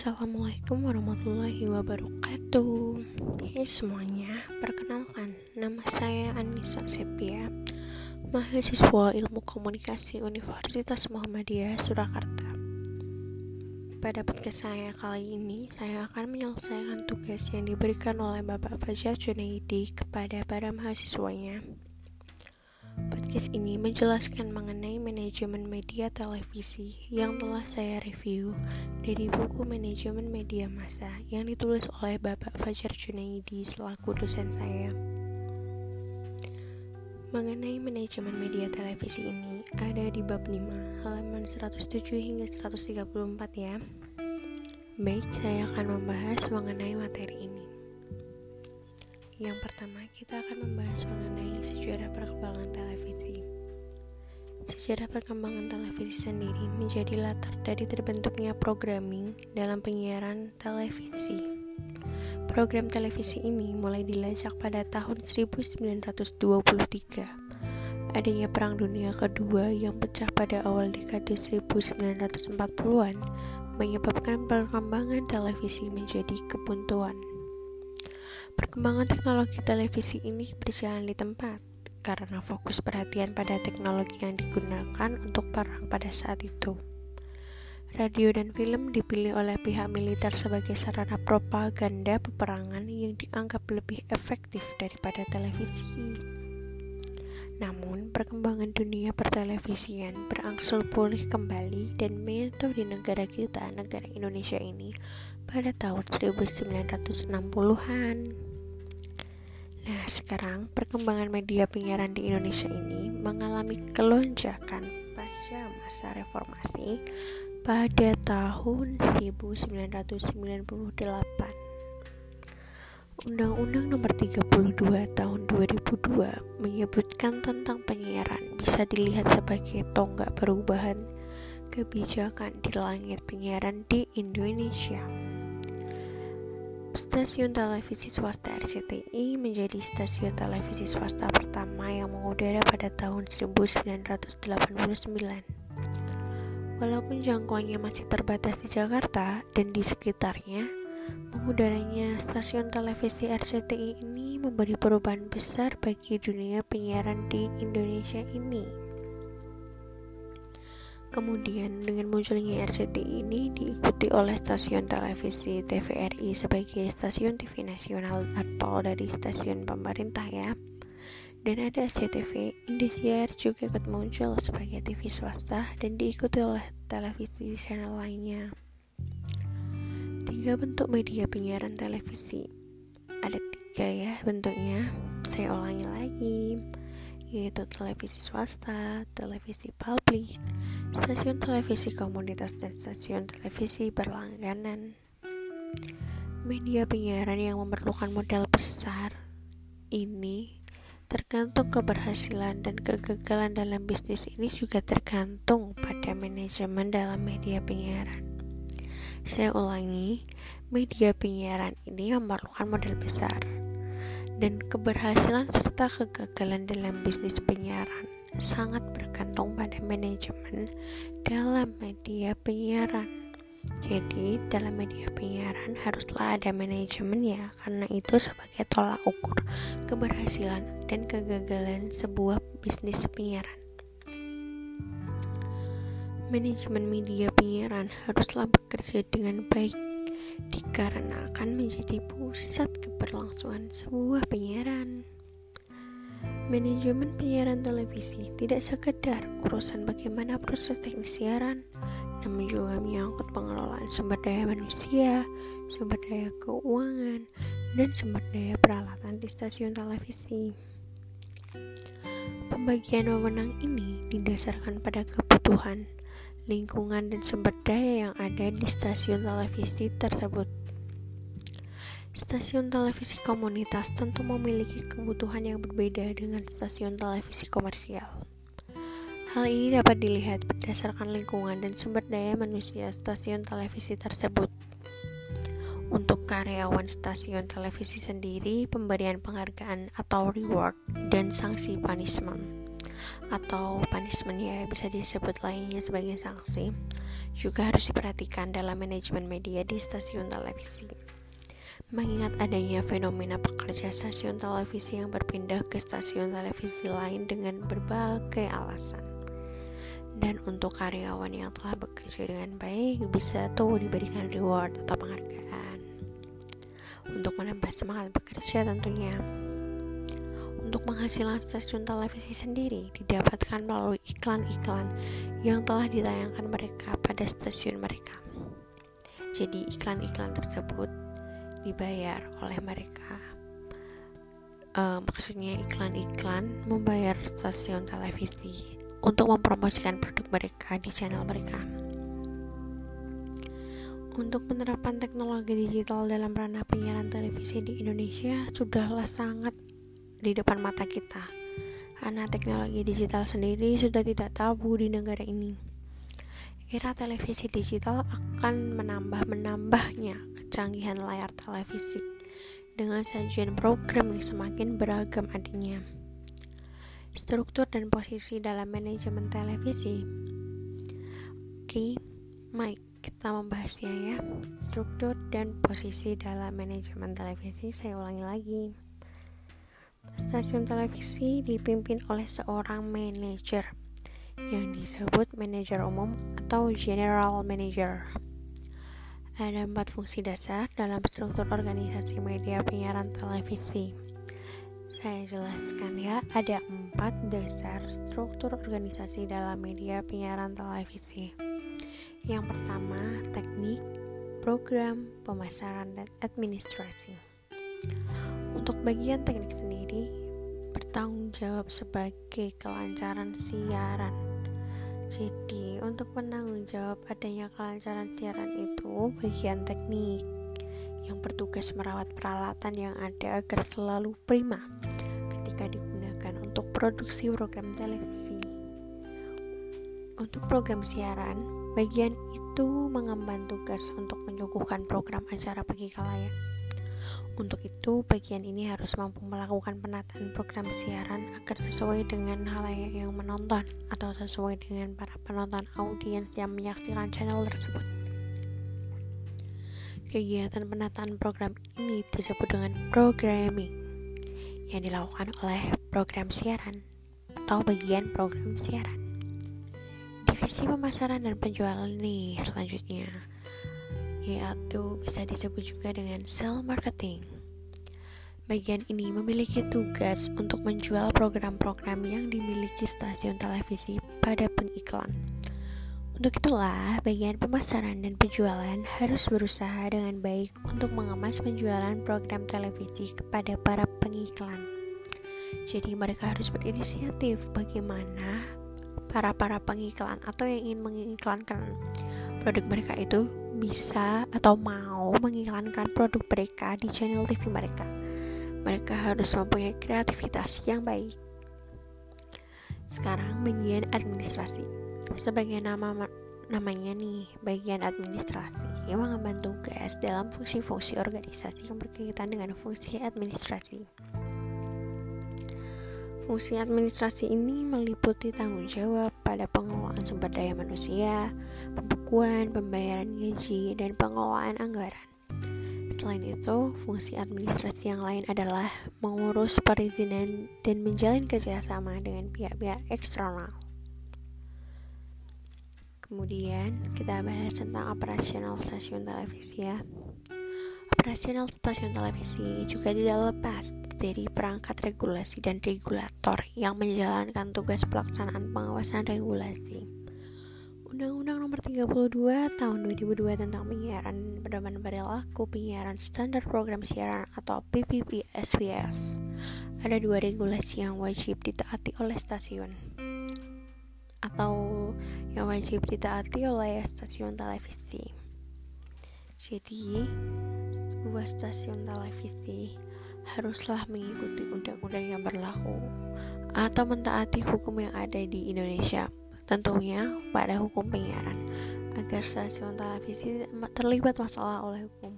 Assalamualaikum warahmatullahi wabarakatuh. Hai semuanya, perkenalkan Nama saya Anissa Sepia Mahasiswa Ilmu Komunikasi Universitas Muhammadiyah Surakarta. Pada podcast saya kali ini Saya akan menyelesaikan tugas yang diberikan oleh Bapak Fajar Junaidi Kepada para mahasiswanya Podcast ini menjelaskan mengenai manajemen media televisi yang telah saya review dari buku Manajemen Media Massa yang ditulis oleh Bapak Fajar Junaidi selaku dosen saya. Mengenai manajemen media televisi ini ada di bab 5 halaman 107 hingga 134 ya. Baik, saya akan membahas mengenai materi ini. Yang pertama, kita akan membahas mengenai sejarah perkembangan televisi. Sejarah perkembangan televisi sendiri menjadi latar dari terbentuknya programming dalam penyiaran televisi. Program televisi ini mulai dilacak pada tahun 1923. Adanya Perang Dunia Kedua yang pecah pada awal dekade 1940-an menyebabkan perkembangan televisi menjadi kebuntuan. Perkembangan teknologi televisi ini berjalan di tempat karena fokus perhatian pada teknologi yang digunakan untuk perang pada saat itu. Radio dan film dipilih oleh pihak militer sebagai sarana propaganda peperangan yang dianggap lebih efektif daripada televisi. Namun, perkembangan dunia pertelevisian berangsur pulih kembali dan menyentuh di negara kita, negara Indonesia ini, pada tahun 1960-an. Nah, sekarang perkembangan media penyiaran di Indonesia ini mengalami kelonjakan pasca masa reformasi pada tahun 1998. Undang-Undang Nomor 32 Tahun 2002 menyebutkan tentang penyiaran bisa dilihat sebagai tonggak perubahan kebijakan di langit penyiaran di Indonesia. Stasiun televisi swasta RCTI menjadi stasiun televisi swasta pertama yang mengudara pada tahun 1989. Walaupun jangkauannya masih terbatas di Jakarta dan di sekitarnya, mengudaranya stasiun televisi RCTI ini memberi perubahan besar bagi dunia penyiaran di Indonesia ini. Kemudian dengan munculnya RCTI ini diikuti oleh stasiun televisi TVRI sebagai stasiun TV nasional atau dari stasiun pemerintah ya. Dan ada SCTV, Indosiar juga ikut muncul sebagai TV swasta dan diikuti oleh televisi channel lainnya. Tiga bentuk media penyiaran televisi. Ada tiga ya bentuknya. Saya ulangi lagi yaitu televisi swasta, televisi publik, stasiun televisi komunitas, dan stasiun televisi berlangganan. Media penyiaran yang memerlukan modal besar ini tergantung keberhasilan dan kegagalan dalam bisnis ini juga tergantung pada manajemen dalam media penyiaran. Saya ulangi, media penyiaran ini memerlukan modal besar dan keberhasilan serta kegagalan dalam bisnis penyiaran sangat bergantung pada manajemen dalam media penyiaran. Jadi, dalam media penyiaran haruslah ada manajemen ya, karena itu sebagai tolak ukur keberhasilan dan kegagalan sebuah bisnis penyiaran. Manajemen media penyiaran haruslah bekerja dengan baik dikarenakan menjadi pusat keberlangsungan sebuah penyiaran. Manajemen penyiaran televisi tidak sekedar urusan bagaimana proses teknis siaran, namun juga menyangkut pengelolaan sumber daya manusia, sumber daya keuangan, dan sumber daya peralatan di stasiun televisi. Pembagian wewenang ini didasarkan pada kebutuhan lingkungan dan sumber daya yang ada di stasiun televisi tersebut. Stasiun televisi komunitas tentu memiliki kebutuhan yang berbeda dengan stasiun televisi komersial. Hal ini dapat dilihat berdasarkan lingkungan dan sumber daya manusia stasiun televisi tersebut. Untuk karyawan stasiun televisi sendiri, pemberian penghargaan atau reward dan sanksi punishment atau punishment ya bisa disebut lainnya sebagai sanksi juga harus diperhatikan dalam manajemen media di stasiun televisi. Mengingat adanya fenomena pekerja stasiun televisi yang berpindah ke stasiun televisi lain dengan berbagai alasan. Dan untuk karyawan yang telah bekerja dengan baik bisa tuh diberikan reward atau penghargaan. Untuk menambah semangat bekerja tentunya. Untuk penghasilan stasiun televisi sendiri didapatkan melalui iklan-iklan yang telah ditayangkan mereka pada stasiun mereka. Jadi iklan-iklan tersebut dibayar oleh mereka. Uh, maksudnya iklan-iklan membayar stasiun televisi untuk mempromosikan produk mereka di channel mereka. Untuk penerapan teknologi digital dalam ranah penyiaran televisi di Indonesia sudahlah sangat di depan mata kita. Karena teknologi digital sendiri sudah tidak tabu di negara ini. Era televisi digital akan menambah-menambahnya kecanggihan layar televisi dengan sajian program yang semakin beragam adanya. Struktur dan posisi dalam manajemen televisi. Oke, Mike, kita membahasnya ya. Struktur dan posisi dalam manajemen televisi saya ulangi lagi. Stasiun televisi dipimpin oleh seorang manajer yang disebut manajer umum atau general manager. Ada empat fungsi dasar dalam struktur organisasi media penyiaran televisi. Saya jelaskan ya, ada empat dasar struktur organisasi dalam media penyiaran televisi. Yang pertama, teknik, program, pemasaran, dan administrasi. Untuk bagian teknik sendiri, bertanggung jawab sebagai kelancaran siaran jadi, untuk penanggung jawab adanya kelancaran siaran itu bagian teknik yang bertugas merawat peralatan yang ada agar selalu prima ketika digunakan untuk produksi program televisi. Untuk program siaran, bagian itu mengemban tugas untuk menyuguhkan program acara pagi kalayak untuk itu, bagian ini harus mampu melakukan penataan program siaran agar sesuai dengan halayak yang menonton atau sesuai dengan para penonton audiens yang menyaksikan channel tersebut. Kegiatan penataan program ini disebut dengan programming yang dilakukan oleh program siaran atau bagian program siaran. Divisi pemasaran dan penjualan nih selanjutnya yaitu bisa disebut juga dengan sell marketing. Bagian ini memiliki tugas untuk menjual program-program yang dimiliki stasiun televisi pada pengiklan. Untuk itulah, bagian pemasaran dan penjualan harus berusaha dengan baik untuk mengemas penjualan program televisi kepada para pengiklan. Jadi mereka harus berinisiatif bagaimana para para pengiklan atau yang ingin mengiklankan produk mereka itu bisa atau mau mengiklankan produk mereka di channel TV mereka. Mereka harus mempunyai kreativitas yang baik. Sekarang bagian administrasi. Sebagai nama namanya nih, bagian administrasi yang mengemban tugas dalam fungsi-fungsi organisasi yang berkaitan dengan fungsi administrasi. Fungsi administrasi ini meliputi tanggung jawab pada pengelolaan sumber daya manusia, pembukuan, pembayaran gaji, dan pengelolaan anggaran. Selain itu, fungsi administrasi yang lain adalah mengurus perizinan dan menjalin kerjasama dengan pihak-pihak eksternal. Kemudian, kita bahas tentang operasional stasiun televisi ya. Operasional stasiun televisi juga tidak lepas dari perangkat regulasi dan regulator yang menjalankan tugas pelaksanaan pengawasan regulasi. Undang-Undang Nomor 32 Tahun 2002 tentang penyiaran pedoman perilaku penyiaran standar program siaran atau PPP-SPS. Ada dua regulasi yang wajib ditaati oleh stasiun atau yang wajib ditaati oleh stasiun televisi. Jadi, sebuah stasiun televisi haruslah mengikuti undang-undang yang berlaku atau mentaati hukum yang ada di Indonesia, tentunya pada hukum penyiaran, agar stasiun televisi terlibat masalah oleh hukum.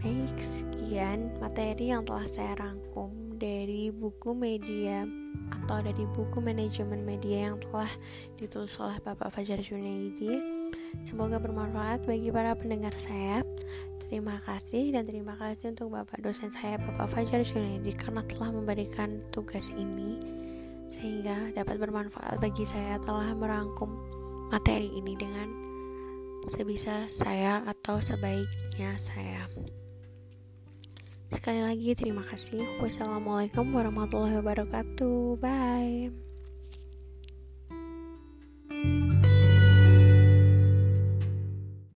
Baik, sekian materi yang telah saya rangkum dari buku media atau dari buku manajemen media yang telah ditulis oleh Bapak Fajar Junaidi. Semoga bermanfaat bagi para pendengar saya. Terima kasih dan terima kasih untuk Bapak dosen saya Bapak Fajar Junaidi karena telah memberikan tugas ini sehingga dapat bermanfaat bagi saya telah merangkum materi ini dengan sebisa saya atau sebaiknya saya. Sekali lagi terima kasih. Wassalamualaikum warahmatullahi wabarakatuh. Bye.